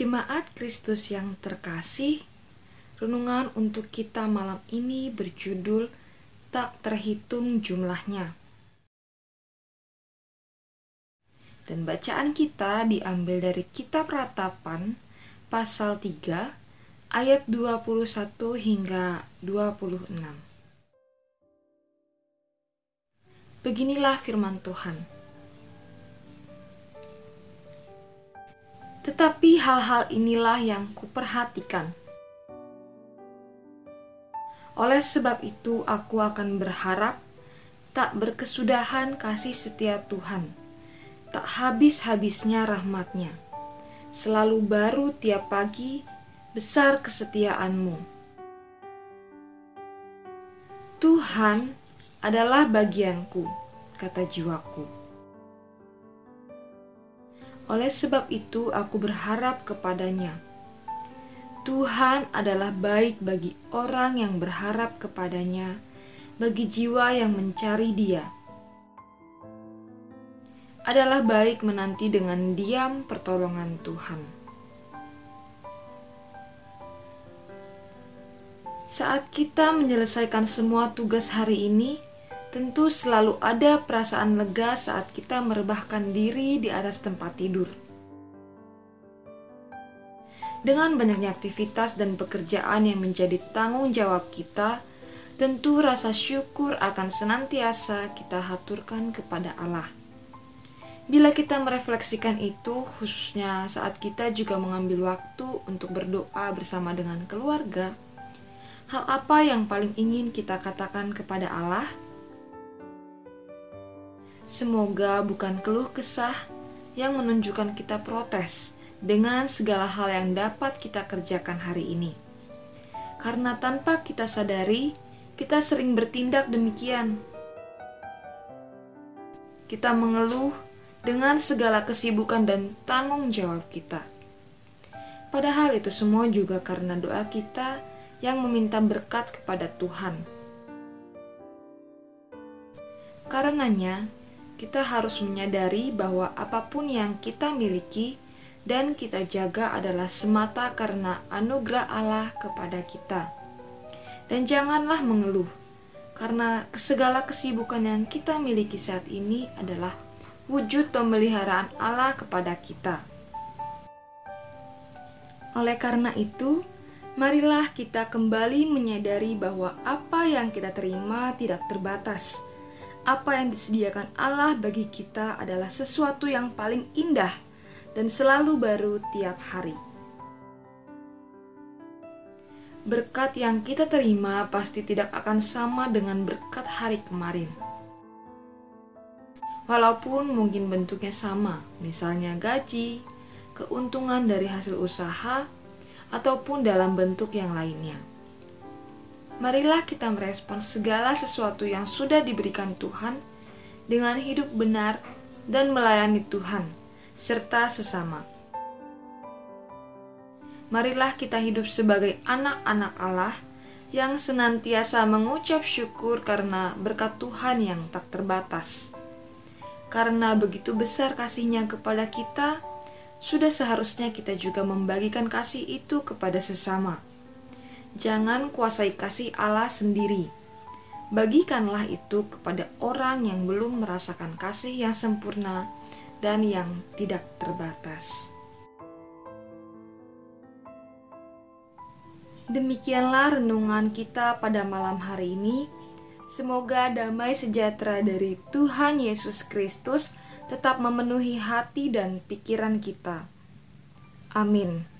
Jemaat Kristus yang terkasih, renungan untuk kita malam ini berjudul Tak Terhitung Jumlahnya. Dan bacaan kita diambil dari Kitab Ratapan pasal 3 ayat 21 hingga 26. Beginilah firman Tuhan. Tetapi hal-hal inilah yang kuperhatikan. Oleh sebab itu aku akan berharap tak berkesudahan kasih setia Tuhan, tak habis-habisnya rahmatnya. Selalu baru tiap pagi, besar kesetiaanmu. Tuhan adalah bagianku, kata jiwaku. Oleh sebab itu, aku berharap kepadanya. Tuhan adalah baik bagi orang yang berharap kepadanya, bagi jiwa yang mencari Dia. Adalah baik menanti dengan diam pertolongan Tuhan. Saat kita menyelesaikan semua tugas hari ini, Tentu selalu ada perasaan lega saat kita merebahkan diri di atas tempat tidur. Dengan banyaknya aktivitas dan pekerjaan yang menjadi tanggung jawab kita, tentu rasa syukur akan senantiasa kita haturkan kepada Allah. Bila kita merefleksikan itu, khususnya saat kita juga mengambil waktu untuk berdoa bersama dengan keluarga, hal apa yang paling ingin kita katakan kepada Allah? Semoga bukan keluh kesah yang menunjukkan kita protes dengan segala hal yang dapat kita kerjakan hari ini. Karena tanpa kita sadari, kita sering bertindak demikian. Kita mengeluh dengan segala kesibukan dan tanggung jawab kita. Padahal itu semua juga karena doa kita yang meminta berkat kepada Tuhan. Karenanya, kita harus menyadari bahwa apa pun yang kita miliki dan kita jaga adalah semata karena anugerah Allah kepada kita. Dan janganlah mengeluh, karena segala kesibukan yang kita miliki saat ini adalah wujud pemeliharaan Allah kepada kita. Oleh karena itu, marilah kita kembali menyadari bahwa apa yang kita terima tidak terbatas apa yang disediakan Allah bagi kita adalah sesuatu yang paling indah dan selalu baru tiap hari. Berkat yang kita terima pasti tidak akan sama dengan berkat hari kemarin. Walaupun mungkin bentuknya sama, misalnya gaji, keuntungan dari hasil usaha, ataupun dalam bentuk yang lainnya marilah kita merespon segala sesuatu yang sudah diberikan Tuhan dengan hidup benar dan melayani Tuhan serta sesama. Marilah kita hidup sebagai anak-anak Allah yang senantiasa mengucap syukur karena berkat Tuhan yang tak terbatas. Karena begitu besar kasihnya kepada kita, sudah seharusnya kita juga membagikan kasih itu kepada sesama Jangan kuasai kasih Allah sendiri. Bagikanlah itu kepada orang yang belum merasakan kasih yang sempurna dan yang tidak terbatas. Demikianlah renungan kita pada malam hari ini. Semoga damai sejahtera dari Tuhan Yesus Kristus tetap memenuhi hati dan pikiran kita. Amin.